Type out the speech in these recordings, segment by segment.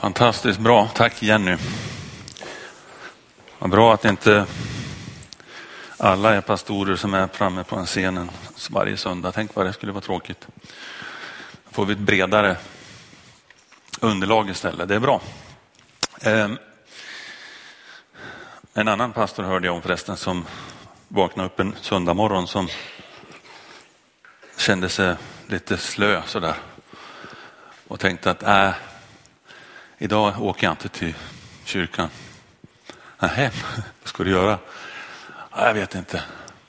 Fantastiskt bra. Tack Jenny. Vad bra att inte alla är pastorer som är framme på en scenen varje söndag. Tänk vad det skulle vara tråkigt. Då får vi ett bredare underlag istället. Det är bra. Ehm, en annan pastor hörde jag om förresten som vaknade upp en söndag morgon som kände sig lite slö sådär och tänkte att äh, idag åker jag inte till kyrkan. Nej, vad ska du göra? Jag vet inte.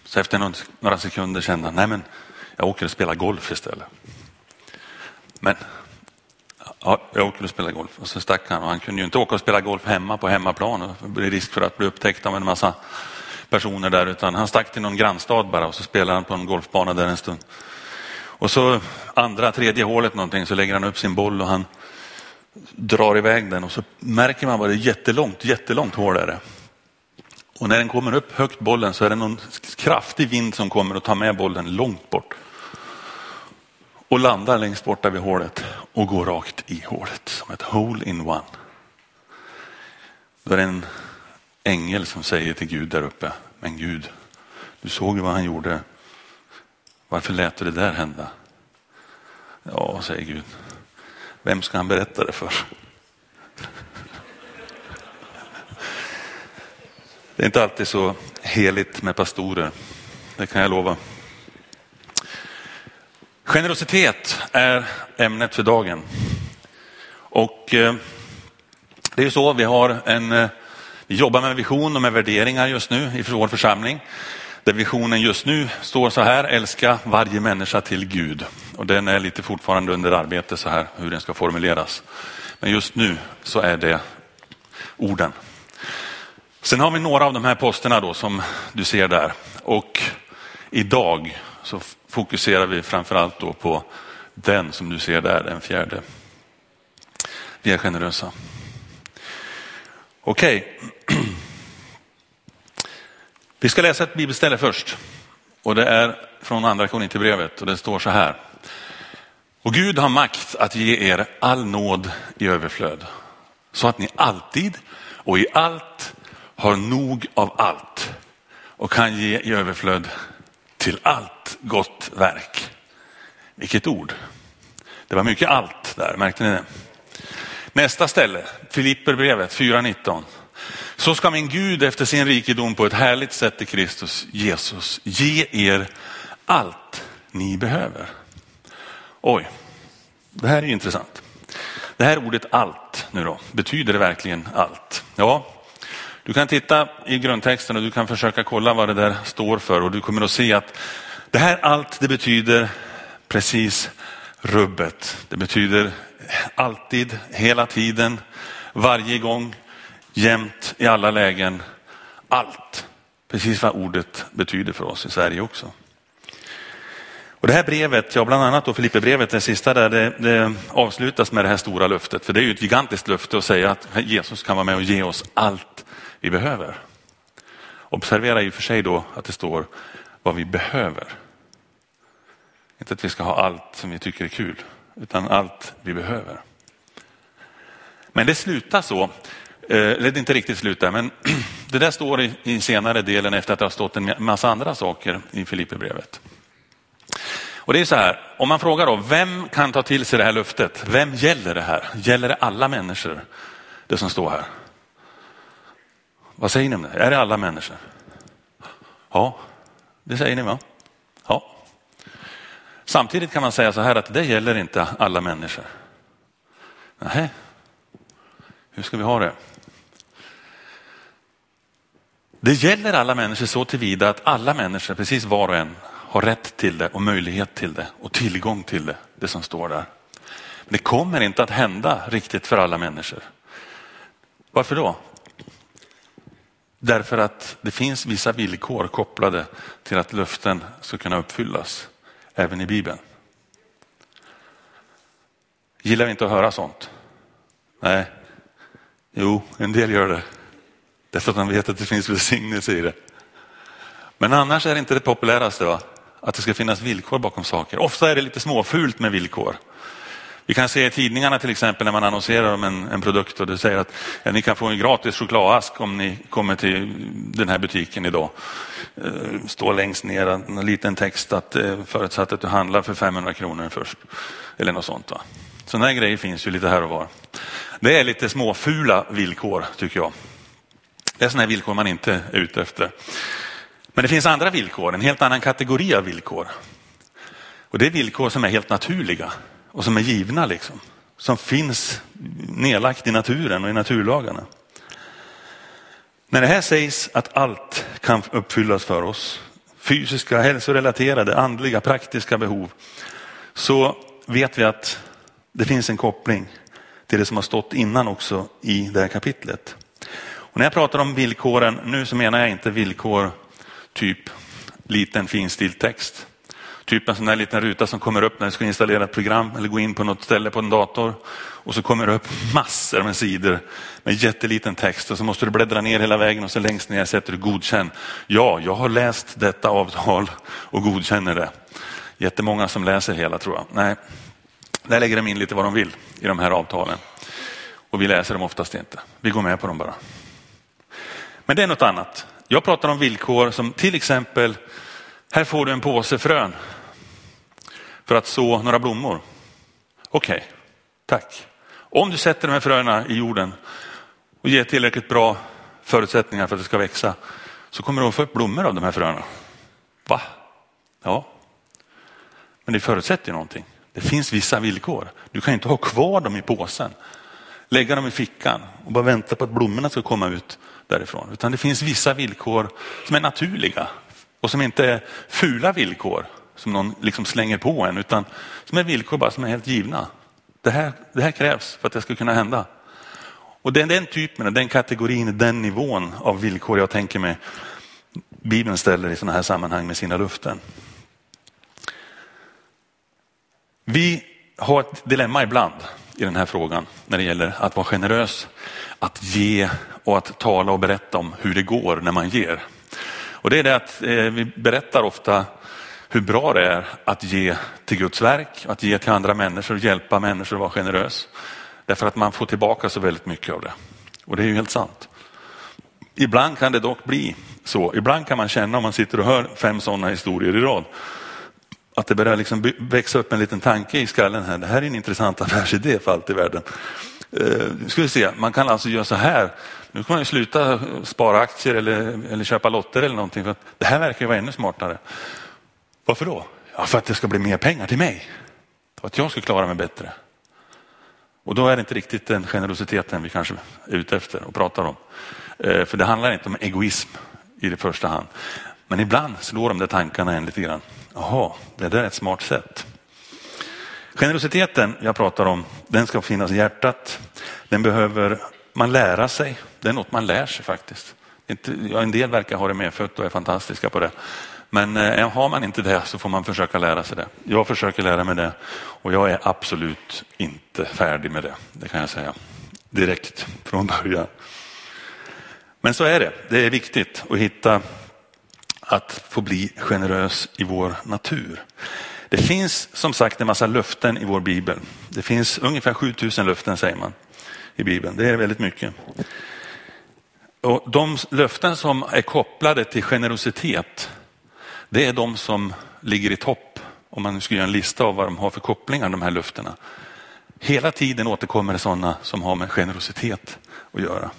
Så efter några sekunder kände han, nej men jag åker och spelar golf istället. Men ja, jag åker och spelar golf. Och så stack han och han kunde ju inte åka och spela golf hemma på hemmaplan och det blir risk för att bli upptäckt av en massa personer där utan han stack till någon grannstad bara och så spelade han på en golfbana där en stund. Och så andra, tredje hålet någonting så lägger han upp sin boll och han drar iväg den och så märker man vad det är jättelångt, jättelångt hål är det. Och när den kommer upp högt bollen så är det någon kraftig vind som kommer och tar med bollen långt bort. Och landar längst borta vid hålet och går rakt i hålet som ett hole in one. Då är det en ängel som säger till Gud där uppe, men Gud, du såg ju vad han gjorde. Varför lät du det där hända? Ja, säger Gud, vem ska han berätta det för? Det är inte alltid så heligt med pastorer, det kan jag lova. Generositet är ämnet för dagen. Och eh, det är ju så, vi har en, eh, vi jobbar med vision och med värderingar just nu i vår församling. Där visionen just nu står så här, älska varje människa till Gud. Och den är lite fortfarande under arbete så här, hur den ska formuleras. Men just nu så är det orden. Sen har vi några av de här posterna då som du ser där. Och idag så fokuserar vi framförallt då på den som du ser där, den fjärde. Vi är generösa. Okej. Okay. Vi ska läsa ett bibelställe först. Och det är från andra Korinthierbrevet och det står så här. Och Gud har makt att ge er all nåd i överflöd. Så att ni alltid och i allt har nog av allt och kan ge i överflöd till allt gott verk. Vilket ord. Det var mycket allt där, märkte ni det? Nästa ställe, Filipperbrevet 4.19. Så ska min Gud efter sin rikedom på ett härligt sätt i Kristus Jesus ge er allt ni behöver. Oj, det här är intressant. Det här ordet allt nu då, betyder det verkligen allt? Ja, du kan titta i grundtexten och du kan försöka kolla vad det där står för och du kommer att se att det här allt det betyder precis rubbet. Det betyder alltid, hela tiden, varje gång, jämt, i alla lägen. Allt. Precis vad ordet betyder för oss i Sverige också. Och det här brevet, ja bland annat då Filipperbrevet, det sista där, det, det, avslutas med det här stora löftet. För det är ju ett gigantiskt löfte att säga att Jesus kan vara med och ge oss allt vi behöver. Observera i och för sig då att det står vad vi behöver. Inte att vi ska ha allt som vi tycker är kul, utan allt vi behöver. Men det slutar så, eh, eller det är inte riktigt slut där, men det där står i, i senare delen efter att det har stått en massa andra saker i Filipperbrevet. Och det är så här, om man frågar då, vem kan ta till sig det här löftet? Vem gäller det här? Gäller det alla människor? Det som står här. Vad säger ni om det? Är det alla människor? Ja, det säger ni va? Ja. Samtidigt kan man säga så här att det gäller inte alla människor. Nej, hur ska vi ha det? Det gäller alla människor så tillvida att alla människor, precis var och en, har rätt till det och möjlighet till det och tillgång till det, det som står där. Men det kommer inte att hända riktigt för alla människor. Varför då? Därför att det finns vissa villkor kopplade till att löften ska kunna uppfyllas, även i Bibeln. Gillar vi inte att höra sånt? Nej, jo, en del gör det. Därför att de vet att det finns välsignelse i det. Men annars är det inte det populäraste, va? Att det ska finnas villkor bakom saker. Ofta är det lite småfult med villkor. Vi kan se i tidningarna till exempel när man annonserar om en, en produkt och det säger att ja, ni kan få en gratis chokladask om ni kommer till den här butiken idag. Eh, står längst ner en liten text att eh, förutsatt att du handlar för 500 kronor först. Eller något sånt. Va? Sådana här grejer finns ju lite här och var. Det är lite småfula villkor tycker jag. Det är sådana här villkor man inte är ute efter. Men det finns andra villkor, en helt annan kategori av villkor. Och det är villkor som är helt naturliga och som är givna liksom. Som finns nedlagt i naturen och i naturlagarna. När det här sägs att allt kan uppfyllas för oss, fysiska, hälsorelaterade, andliga, praktiska behov, så vet vi att det finns en koppling till det som har stått innan också i det här kapitlet. Och när jag pratar om villkoren nu så menar jag inte villkor typ liten finstilt text. Typ en sån där liten ruta som kommer upp när du ska installera ett program eller gå in på något ställe på en dator. Och så kommer det upp massor med sidor med jätteliten text och så måste du bläddra ner hela vägen och så längst ner sätter du godkänn. Ja, jag har läst detta avtal och godkänner det. Jättemånga som läser hela tror jag. Nej, där lägger de in lite vad de vill i de här avtalen. Och vi läser dem oftast inte. Vi går med på dem bara. Men det är något annat. Jag pratar om villkor som till exempel, här får du en påse frön för att så några blommor. Okej, okay, tack. Om du sätter de här fröna i jorden och ger tillräckligt bra förutsättningar för att det ska växa så kommer du att få upp blommor av de här fröna. Va? Ja, men det förutsätter ju någonting. Det finns vissa villkor. Du kan inte ha kvar dem i påsen, lägga dem i fickan och bara vänta på att blommorna ska komma ut därifrån. Utan det finns vissa villkor som är naturliga och som inte är fula villkor som någon liksom slänger på en utan som är villkor bara som är helt givna. Det här, det här krävs för att det ska kunna hända. Och det är den typen, den kategorin, den nivån av villkor jag tänker mig Bibeln ställer i sådana här sammanhang med sina luften. Vi har ett dilemma ibland i den här frågan när det gäller att vara generös, att ge och att tala och berätta om hur det går när man ger. Och det är det att eh, vi berättar ofta hur bra det är att ge till Guds verk, att ge till andra människor, hjälpa människor att vara generös. Därför att man får tillbaka så väldigt mycket av det. Och det är ju helt sant. Ibland kan det dock bli så, ibland kan man känna om man sitter och hör fem sådana historier i rad, att det börjar liksom växa upp en liten tanke i skallen här. Det här är en intressant affärsidé för allt i världen. Uh, ska vi se, man kan alltså göra så här. Nu kan man ju sluta spara aktier eller, eller köpa lotter eller någonting. För det här verkar ju vara ännu smartare. Varför då? Ja, för att det ska bli mer pengar till mig. För att jag ska klara mig bättre. Och då är det inte riktigt den generositeten vi kanske är ute efter och pratar om. Eh, för det handlar inte om egoism i det första hand. Men ibland slår de där tankarna en lite grann. Jaha, det där är ett smart sätt. Generositeten jag pratar om, den ska finnas i hjärtat. Den behöver man lära sig. Det är något man lär sig faktiskt. Inte, ja, en del verkar ha det medfött och är fantastiska på det. Men eh, har man inte det så får man försöka lära sig det. Jag försöker lära mig det och jag är absolut inte färdig med det. Det kan jag säga direkt från början. Men så är det. Det är viktigt att hitta att få bli generös i vår natur. Det finns som sagt en massa löften i vår bibel. Det finns ungefär 7000 löften säger man i bibeln. Det är väldigt mycket. Och de löften som är kopplade till generositet, det är de som ligger i topp. Om man skulle göra en lista av vad de har för kopplingar, de här löftena. Hela tiden återkommer det sådana som har med generositet att göra.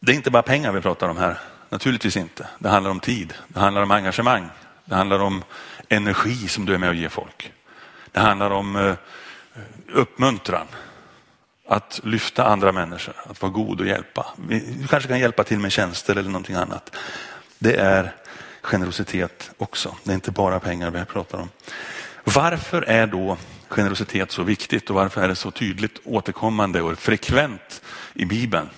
Det är inte bara pengar vi pratar om här. Naturligtvis inte. Det handlar om tid, det handlar om engagemang, det handlar om energi som du är med och ger folk. Det handlar om eh, uppmuntran, att lyfta andra människor, att vara god och hjälpa. Du kanske kan hjälpa till med tjänster eller någonting annat. Det är generositet också. Det är inte bara pengar vi pratar om. Varför är då generositet så viktigt och varför är det så tydligt återkommande och frekvent i Bibeln?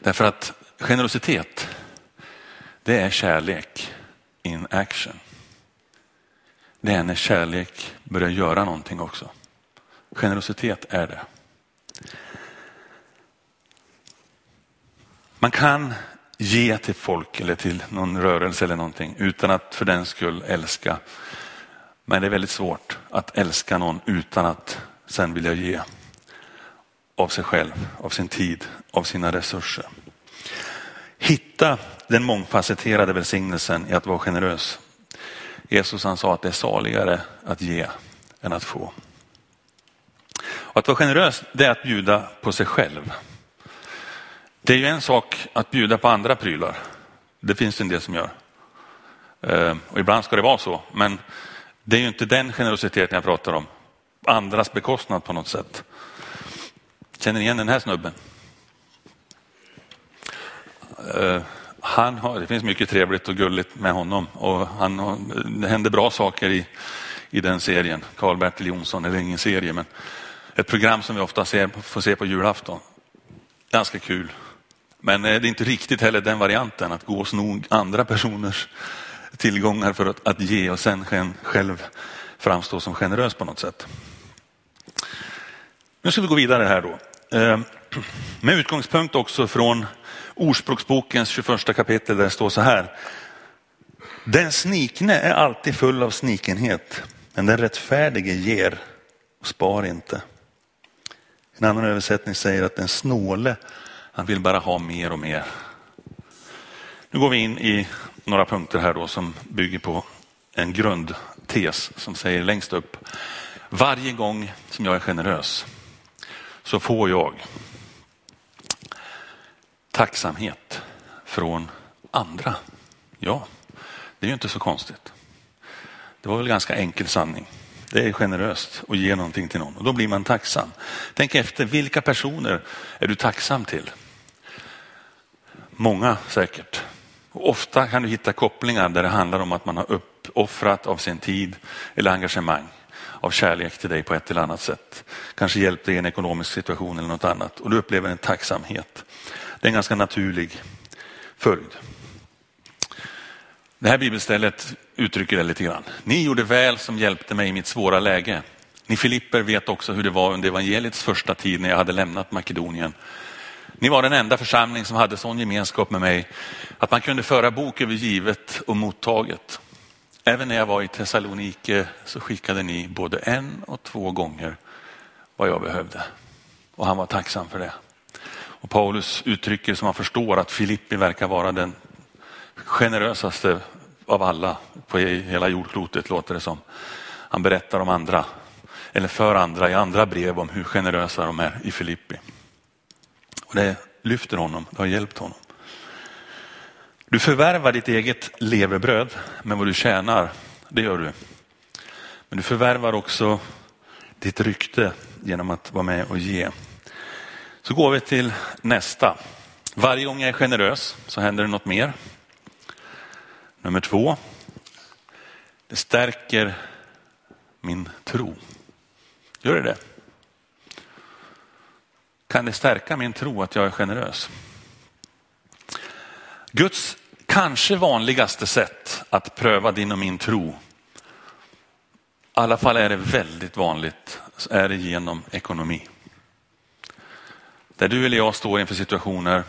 Därför att Generositet, det är kärlek in action. Det är när kärlek börjar göra någonting också. Generositet är det. Man kan ge till folk eller till någon rörelse eller någonting utan att för den skull älska. Men det är väldigt svårt att älska någon utan att sen vilja ge av sig själv, av sin tid, av sina resurser. Hitta den mångfacetterade välsignelsen i att vara generös. Jesus han sa att det är saligare att ge än att få. Och att vara generös det är att bjuda på sig själv. Det är ju en sak att bjuda på andra prylar. Det finns det en del som gör. Eh, och ibland ska det vara så, men det är ju inte den generositeten jag pratar om. Andras bekostnad på något sätt. Känner ni igen den här snubben? Eh, han har, det finns mycket trevligt och gulligt med honom och han har, det händer bra saker i, i den serien. Karl-Bertil Jonsson, eller ingen serie, men ett program som vi ofta ser, får se på julafton. Ganska kul. Men eh, det är inte riktigt heller den varianten, att gå och sno andra personers tillgångar för att, att ge och sen själv framstå som generös på något sätt. Nu ska vi gå vidare här då. Eh, med utgångspunkt också från Ordspråksbokens 21 kapitel där det står så här. Den snikne är alltid full av snikenhet, men den rättfärdige ger och spar inte. En annan översättning säger att den snåle, han vill bara ha mer och mer. Nu går vi in i några punkter här då som bygger på en grundtes som säger längst upp. Varje gång som jag är generös så får jag tacksamhet från andra. Ja, det är ju inte så konstigt. Det var väl ganska enkel sanning. Det är generöst att ge någonting till någon och då blir man tacksam. Tänk efter, vilka personer är du tacksam till? Många säkert. Och ofta kan du hitta kopplingar där det handlar om att man har uppoffrat av sin tid eller engagemang av kärlek till dig på ett eller annat sätt. Kanske hjälpt dig i en ekonomisk situation eller något annat och du upplever en tacksamhet. Det är en ganska naturlig följd. Det här bibelstället uttrycker det lite grann. Ni gjorde väl som hjälpte mig i mitt svåra läge. Ni Filipper vet också hur det var under evangeliets första tid när jag hade lämnat Makedonien. Ni var den enda församling som hade sån gemenskap med mig att man kunde föra bok över givet och mottaget. Även när jag var i Thessalonike så skickade ni både en och två gånger vad jag behövde. Och han var tacksam för det. Och Paulus uttrycker som man förstår att Filippi verkar vara den generösaste av alla på hela jordklotet låter det som. Han berättar om andra, eller för andra i andra brev om hur generösa de är i Filippi. Och det lyfter honom, det har hjälpt honom. Du förvärvar ditt eget levebröd med vad du tjänar, det gör du. Men du förvärvar också ditt rykte genom att vara med och ge. Så går vi till nästa. Varje gång jag är generös så händer det något mer. Nummer två. Det stärker min tro. Gör det det? Kan det stärka min tro att jag är generös? Guds kanske vanligaste sätt att pröva din och min tro, i alla fall är det väldigt vanligt, är det genom ekonomi. Där du eller jag står inför situationer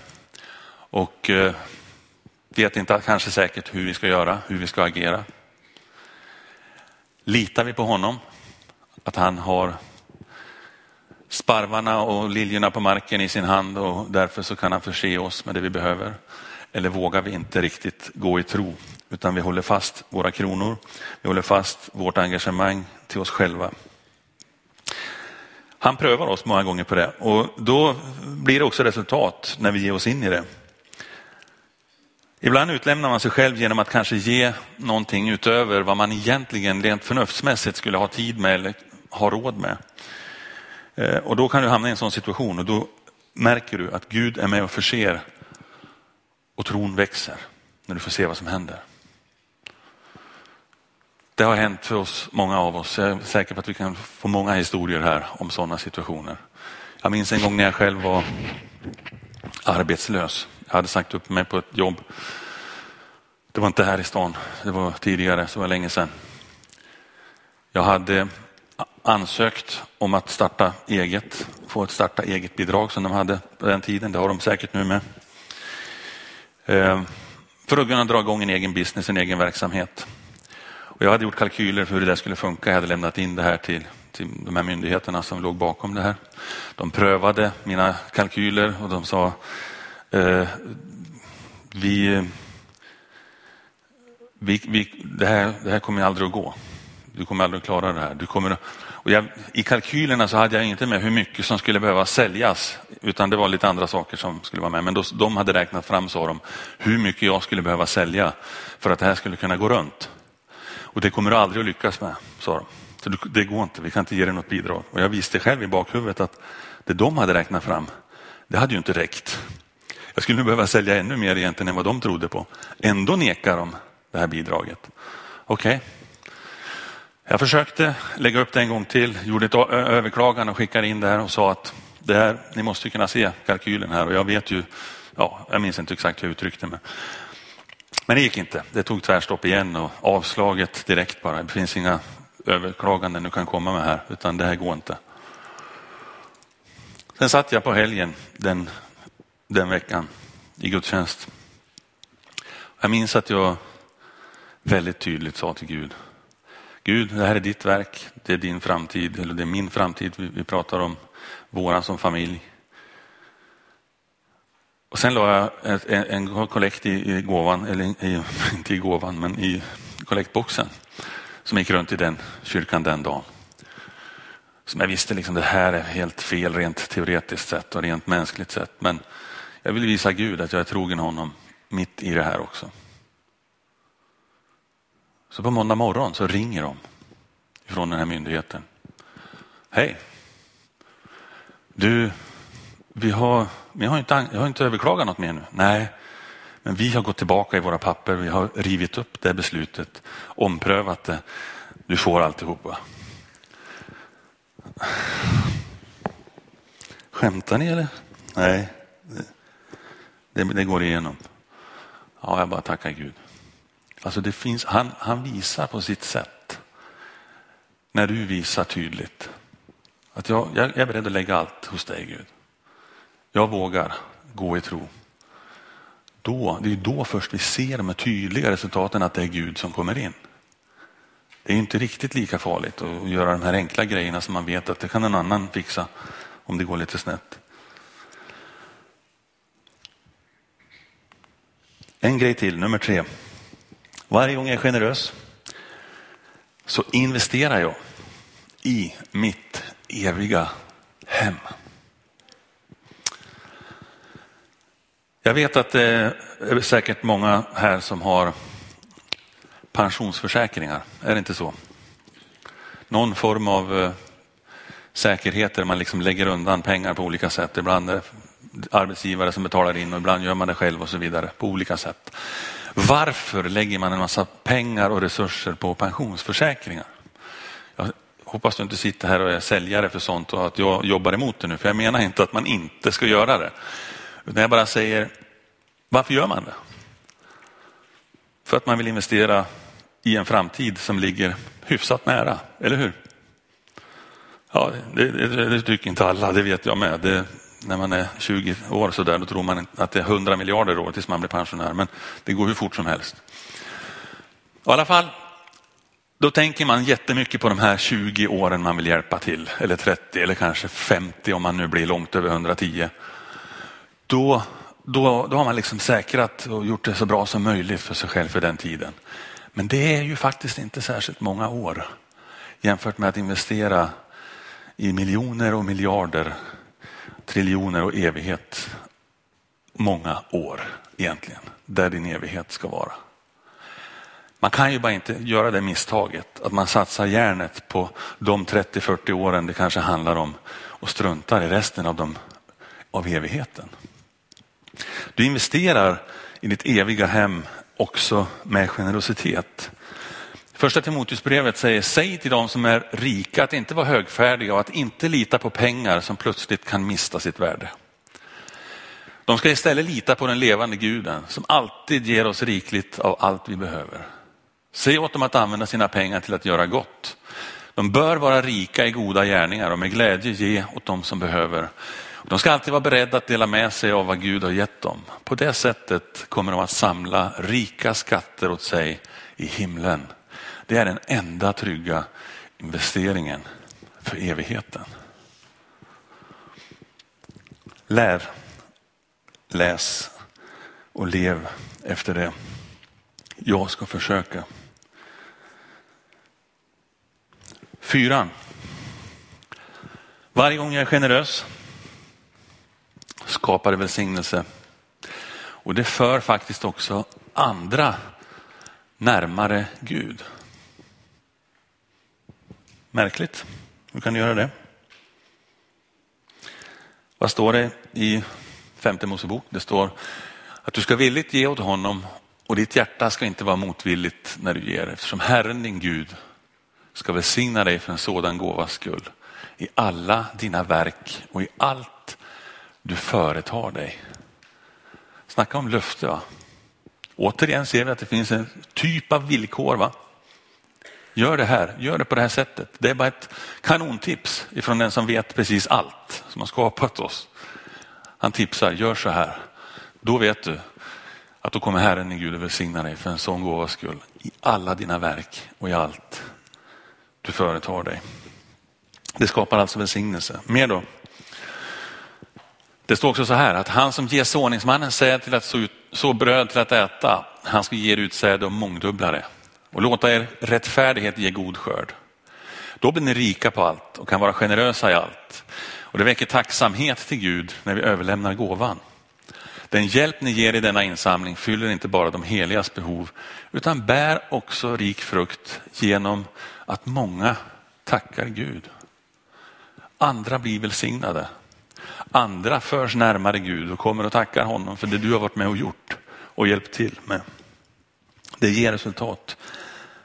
och eh, vet inte kanske säkert hur vi ska göra, hur vi ska agera. Litar vi på honom? Att han har sparvarna och liljorna på marken i sin hand och därför så kan han förse oss med det vi behöver. Eller vågar vi inte riktigt gå i tro utan vi håller fast våra kronor, vi håller fast vårt engagemang till oss själva. Han prövar oss många gånger på det och då blir det också resultat när vi ger oss in i det. Ibland utlämnar man sig själv genom att kanske ge någonting utöver vad man egentligen rent förnuftsmässigt skulle ha tid med eller ha råd med. Eh, och då kan du hamna i en sån situation och då märker du att Gud är med och förser och tron växer när du får se vad som händer. Det har hänt för oss, många av oss. Jag är säker på att vi kan få många historier här om sådana situationer. Jag minns en gång när jag själv var arbetslös. Jag hade sagt upp mig på ett jobb. Det var inte här i stan, det var tidigare, så var länge sedan. Jag hade ansökt om att starta eget, få ett starta eget bidrag som de hade på den tiden. Det har de säkert nu med. Eh, för att kunna dra igång en egen business, en egen verksamhet. Och jag hade gjort kalkyler för hur det där skulle funka. Jag hade lämnat in det här till, till de här myndigheterna som låg bakom det här. De prövade mina kalkyler och de sa eh, vi, vi, vi, det, här, det här kommer aldrig att gå. Du kommer aldrig att klara det här. Du kommer, och jag, I kalkylerna så hade jag inte med hur mycket som skulle behöva säljas, utan det var lite andra saker som skulle vara med. Men då, de hade räknat fram, sa de, hur mycket jag skulle behöva sälja för att det här skulle kunna gå runt. Och det kommer du aldrig att lyckas med, sa de. Så det går inte, vi kan inte ge dig något bidrag. Och jag visste själv i bakhuvudet att det de hade räknat fram, det hade ju inte räckt. Jag skulle behöva sälja ännu mer egentligen än vad de trodde på. Ändå nekar de det här bidraget. Okej. Okay. Jag försökte lägga upp det en gång till, gjorde ett överklagande och skickade in det här och sa att det här, ni måste kunna se kalkylen här och jag vet ju, ja, jag minns inte exakt hur jag uttryckte mig. Men det gick inte. Det tog tvärstopp igen och avslaget direkt bara. Det finns inga överklaganden du kan komma med här, utan det här går inte. Sen satt jag på helgen den, den veckan i gudstjänst. Jag minns att jag väldigt tydligt sa till Gud, Gud, det här är ditt verk, det är din framtid, eller det är min framtid vi, vi pratar om, våran som familj. Och sen la jag en, en kollekt i, i gåvan, eller i, inte i gåvan, men i kollektboxen som gick runt i den kyrkan den dagen. Som jag visste, liksom, det här är helt fel rent teoretiskt sett och rent mänskligt sett. Men jag vill visa Gud att jag är trogen honom mitt i det här också. Så på måndag morgon så ringer de från den här myndigheten. Hej! Du, vi har, vi har, inte, jag har inte överklagat något mer nu. Nej, men vi har gått tillbaka i våra papper. Vi har rivit upp det beslutet, omprövat det. Du får alltihopa. Skämtar ni eller? Nej, det, det går igenom. Ja, jag bara tackar Gud. Alltså det finns, han, han visar på sitt sätt. När du visar tydligt att jag, jag är beredd att lägga allt hos dig Gud. Jag vågar gå i tro. Då, det är då först vi ser de tydliga resultaten att det är Gud som kommer in. Det är inte riktigt lika farligt att göra de här enkla grejerna som man vet att det kan en annan fixa om det går lite snett. En grej till, nummer tre. Varje gång jag är generös så investerar jag i mitt eviga hem. Jag vet att det är säkert många här som har pensionsförsäkringar, är det inte så? Någon form av säkerhet säkerheter, man liksom lägger undan pengar på olika sätt. Ibland är det arbetsgivare som betalar in och ibland gör man det själv och så vidare på olika sätt. Varför lägger man en massa pengar och resurser på pensionsförsäkringar? Jag hoppas du inte sitter här och är säljare för sånt och att jag jobbar emot det nu, för jag menar inte att man inte ska göra det. Utan jag bara säger, varför gör man det? För att man vill investera i en framtid som ligger hyfsat nära, eller hur? Ja, det, det, det tycker inte alla, det vet jag med. Det, när man är 20 år så där, då tror man att det är 100 miljarder år tills man blir pensionär. Men det går hur fort som helst. I alla fall, då tänker man jättemycket på de här 20 åren man vill hjälpa till. Eller 30 eller kanske 50 om man nu blir långt över 110. Då, då, då har man liksom säkrat och gjort det så bra som möjligt för sig själv för den tiden. Men det är ju faktiskt inte särskilt många år jämfört med att investera i miljoner och miljarder triljoner och evighet. Många år egentligen, där din evighet ska vara. Man kan ju bara inte göra det misstaget att man satsar järnet på de 30-40 åren det kanske handlar om och struntar i resten av, dem, av evigheten. Du investerar i ditt eviga hem också med generositet. Första Timoteusbrevet säger, säg till de som är rika att inte vara högfärdiga och att inte lita på pengar som plötsligt kan mista sitt värde. De ska istället lita på den levande guden som alltid ger oss rikligt av allt vi behöver. Se åt dem att använda sina pengar till att göra gott. De bör vara rika i goda gärningar och med glädje ge åt dem som behöver. De ska alltid vara beredda att dela med sig av vad Gud har gett dem. På det sättet kommer de att samla rika skatter åt sig i himlen Det är den enda trygga investeringen för evigheten. Lär, läs och lev efter det. Jag ska försöka. Fyran. Varje gång jag är generös Skapade välsignelse. Och det för faktiskt också andra närmare Gud. Märkligt. Hur kan du göra det? Vad står det i femte Mosebok? Det står att du ska villigt ge åt honom och ditt hjärta ska inte vara motvilligt när du ger eftersom Herren din Gud ska välsigna dig för en sådan gåvas skull i alla dina verk och i allt du företar dig. Snacka om löfte. Va? Återigen ser vi att det finns en typ av villkor. Va? Gör det här, gör det på det här sättet. Det är bara ett kanontips ifrån den som vet precis allt, som har skapat oss. Han tipsar, gör så här. Då vet du att då kommer Herren i Gud att välsigna dig för en sån gåvas skull i alla dina verk och i allt du företar dig. Det skapar alltså välsignelse. Mer då? Det står också så här att han som ger såningsmannen säd till att så, ut, så bröd till att äta, han ska ge ut säd och mångdubblare och låta er rättfärdighet ge god skörd. Då blir ni rika på allt och kan vara generösa i allt. Och det väcker tacksamhet till Gud när vi överlämnar gåvan. Den hjälp ni ger i denna insamling fyller inte bara de heligas behov utan bär också rik frukt genom att många tackar Gud. Andra blir välsignade. Andra förs närmare Gud och kommer och tackar honom för det du har varit med och gjort och hjälpt till med. Det ger resultat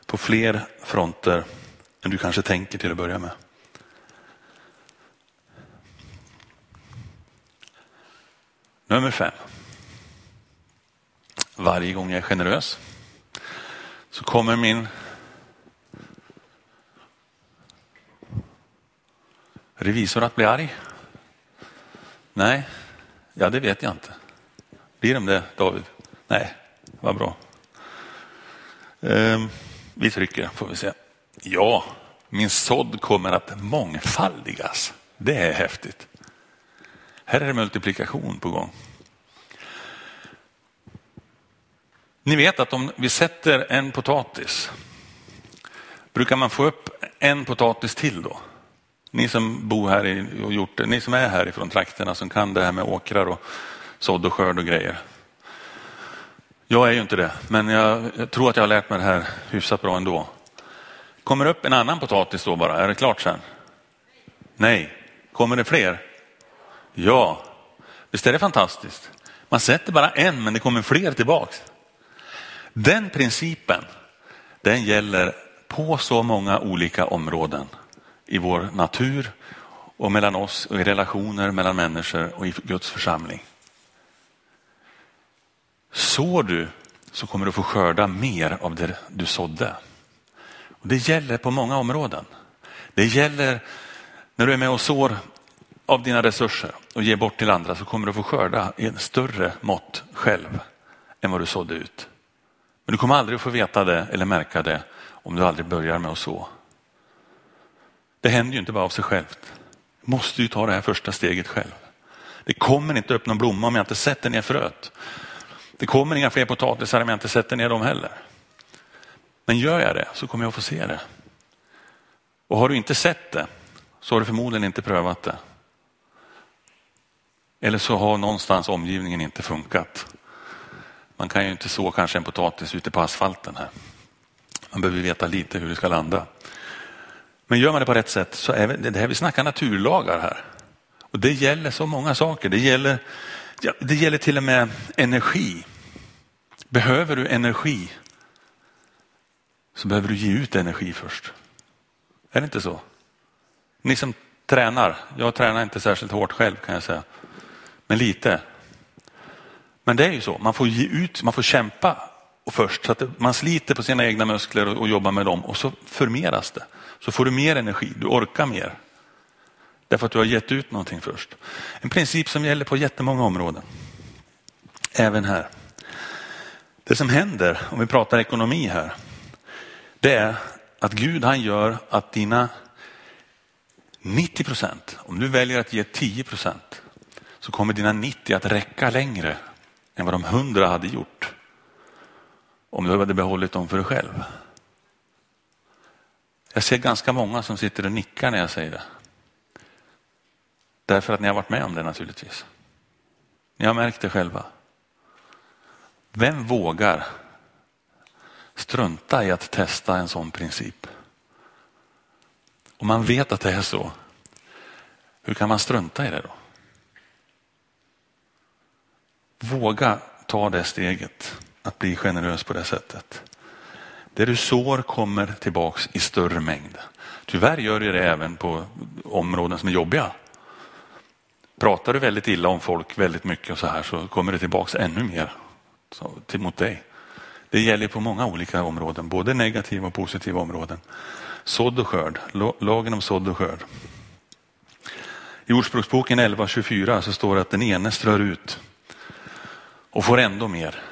på fler fronter än du kanske tänker till att börja med. Nummer fem. Varje gång jag är generös så kommer min revisor att bli arg. Nej, ja det vet jag inte. Blir de det David? Nej, vad bra. Ehm, vi trycker får vi se. Ja, min sådd kommer att mångfaldigas. Det är häftigt. Här är det multiplikation på gång. Ni vet att om vi sätter en potatis, brukar man få upp en potatis till då? Ni som bor här och gjort det, ni som är härifrån trakterna som kan det här med åkrar och sådd och skörd och grejer. Jag är ju inte det, men jag, jag, tror att jag har lärt mig det här hyfsat bra ändå. Kommer upp en annan potatis då bara, är det klart sen? Nej. Kommer det fler? Ja. Visst är det fantastiskt? Man sätter bara en men det kommer fler tillbaks. Den principen, den gäller på så många olika områden i vår natur och mellan oss och i relationer mellan människor och i Guds församling. Sår du så kommer du få skörda mer av det du sådde. Och det gäller på många områden. Det gäller när du är med och sår av dina resurser och ger bort till andra så kommer du få skörda i en större mått själv än vad du sådde ut. Men du kommer aldrig att få veta det eller märka det om du aldrig börjar med att så. Det händer ju inte bara av sig självt. Måste ju ta det här första steget själv. Det kommer inte upp någon blomma om jag inte sätter ner fröet. Det kommer inga fler potatisar om jag inte sätter ner dem heller. Men gör jag det så kommer jag att få se det. Och har du inte sett det så har du förmodligen inte prövat det. Eller så har någonstans omgivningen inte funkat. Man kan ju inte så kanske en potatis ute på asfalten här. Man behöver veta lite hur det ska landa. Men gör man det på rätt sätt så är det det här vi snackar naturlagar här. Och det gäller så många saker. Det gäller, ja, det gäller till och med energi. Behöver du energi så behöver du ge ut energi först. Är det inte så? Ni som tränar, jag tränar inte särskilt hårt själv kan jag säga, men lite. Men det är ju så, man får ge ut, man får kämpa och först så att man sliter på sina egna muskler och, och jobbar med dem och så förmeras det. Så får du mer energi, du orkar mer. Därför att du har gett ut någonting först. En princip som gäller på jättemånga områden. Även här. Det som händer, om vi pratar ekonomi här, det är att Gud han gör att dina 90 procent, om du väljer att ge 10 procent, så kommer dina 90 att räcka längre än vad de 100 hade gjort om du hade behållit dem för dig själv. Jag ser ganska många som sitter och nickar när jag säger det. Därför att ni har varit med om det naturligtvis. Ni har märkt det själva. Vem vågar strunta i att testa en sån princip? Om man vet att det är så, hur kan man strunta i det då? Våga ta det steget att bli generös på det sättet. Det du sår kommer tillbaks i större mängd. Tyvärr gör det även på områden som är jobbiga. Pratar du väldigt illa om folk väldigt mycket och så här så kommer det tillbaks ännu mer till, mot dig. Det gäller på många olika områden, både negativa och positiva områden. Sådd och skörd, lagen om sådd och skörd. I Ordspråksboken 11.24 så står det att den ene strör ut och får ändå mer.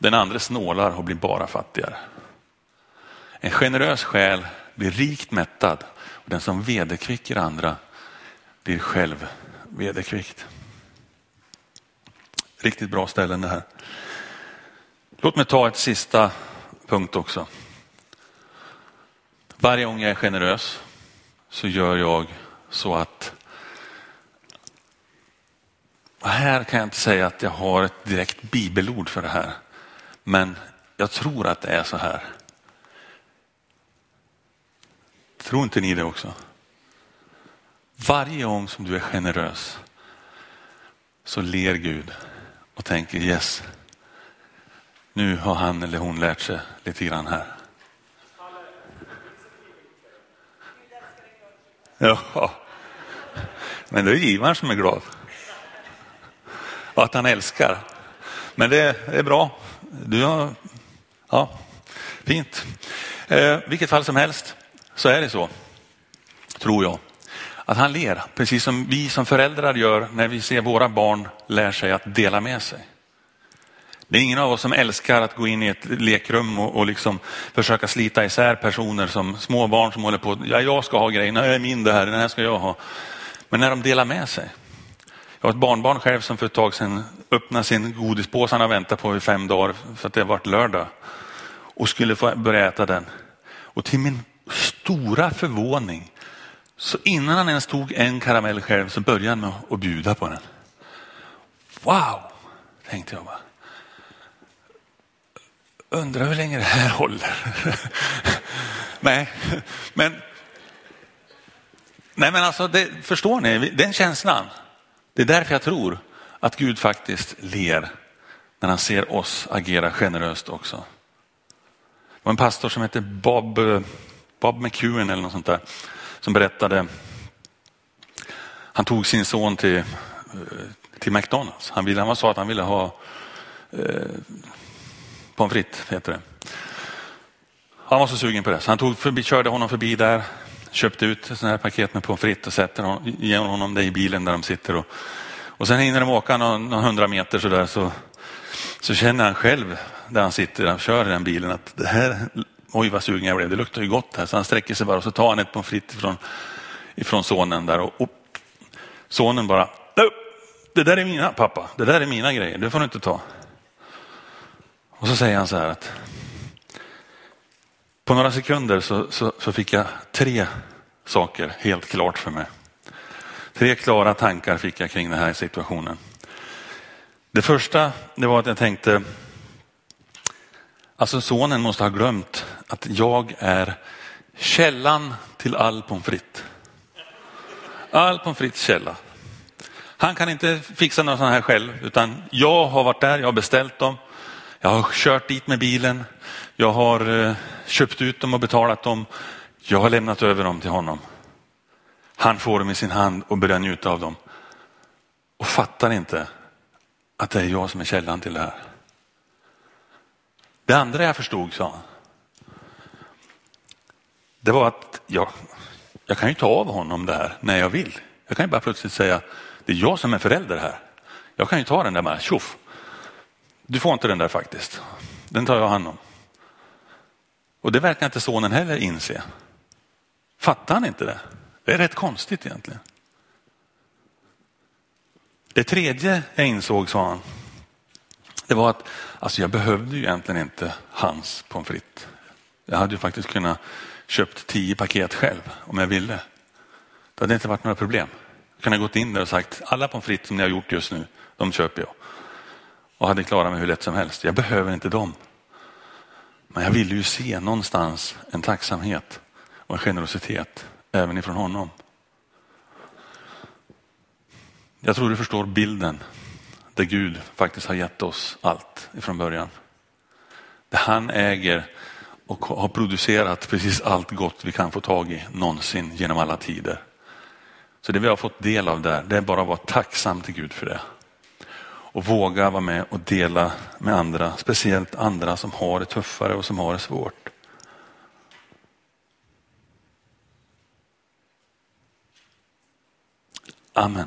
Den andra snålar och blir bara fattigare. En generös själ blir rikt mättad och den som vederkvicker andra blir själv vederkvickt. Riktigt bra ställen det här. Låt mig ta ett sista punkt också. Varje gång jag är generös så gör jag så att här kan jag inte säga att jag har ett direkt bibelord för det här. Men jag tror att det är så här. Tror inte ni det också? Varje gång som du är generös så ler Gud och tänker yes, nu har han eller hon lärt sig lite grann här. Ja, men det är givaren som är glad. Och att han älskar. Men det är bra. Du har, ja, fint. Eh, vilket fall som helst så är det så, tror jag, att han ler, precis som vi som föräldrar gör när vi ser våra barn lär sig att dela med sig. Det är ingen av oss som älskar att gå in i ett lekrum och, och liksom försöka slita isär personer som små barn som håller på, ja jag ska ha grejerna, jag är min det här, den här ska jag ha. Men när de delar med sig. Jag har ett barnbarn själv som för ett tag sedan öppnade sin godispåse han har väntat på i fem dagar för att det har varit lördag och skulle få börja äta den. Och till min stora förvåning så innan han ens tog en karamell själv så började han med att bjuda på den. Wow, tänkte jag bara. Undrar hur länge det här håller. nej, men, nej, men alltså, det, förstår ni, den känslan. Det är därför jag tror att Gud faktiskt ler när han ser oss agera generöst också. Det var en pastor som hette Bob, Bob McEwen eller något sånt där som berättade. Han tog sin son till, eh, till McDonalds. Han, ville, han sa att han ville ha eh, pommes frites, heter det. Han var så sugen på det så han tog förbi, körde honom förbi där, köpte ut ett här paket med pommes frites och sätter honom, ger honom det i bilen där de sitter. Och, och sen hinner de åka någon, någon hundra meter så där så, så känner han själv där han sitter och kör i den bilen att det här, oj vad sugen jag blev, det luktar ju gott här. Så han sträcker sig bara och så tar han ett pommes frites ifrån, ifrån sonen där och, och sonen bara, det där är mina pappa, det där är mina grejer, det får du inte ta. Och så säger han så här att på några sekunder så, så, så fick jag tre saker helt klart för mig. Tre klara tankar fick jag kring den här situationen. Det första det var att jag tänkte, alltså sonen måste ha glömt att jag är källan till all pommes frites. All pommes frites källa. Han kan inte fixa några sådana här själv utan jag har varit där, jag har beställt dem. Jag har kört dit med bilen. Jag har eh, köpt ut dem och betalat dem. Jag har lämnat över dem till honom. Han får dem i sin hand och börjar njuta av dem. Och fattar inte att det är jag som är källan till det här. Det andra jag förstod, sa han, det var att jag, jag kan ju ta av honom det här när jag vill. Jag kan ju bara plötsligt säga, det är jag som är förälder här. Jag kan ju ta den där bara, tjoff. Du får inte den där faktiskt. Den tar jag hand om. Och det verkar inte sonen heller inse. Fattar han inte det? Det är rätt konstigt egentligen. Det tredje jag insåg, sa han, det var att alltså jag behövde ju egentligen inte hans pommes frites. Jag hade ju faktiskt kunnat köpt tio paket själv om jag ville. Det hade inte varit några problem. Jag kunde ha gått in där och sagt alla pommes frites som ni har gjort just nu, de köper jag. Och hade klarat mig hur lätt som helst. Jag behöver inte dem. Men jag ville ju se någonstans en tacksamhet och en generositet även ifrån honom. Jag tror du förstår bilden där Gud faktiskt har gett oss allt ifrån början. Det han äger och har producerat precis allt gott vi kan få tag i någonsin genom alla tider. Så det vi har fått del av där, det är bara att vara tacksam till Gud för det. Och våga vara med och dela med andra, speciellt andra som har det tuffare och som har det svårt. Amen.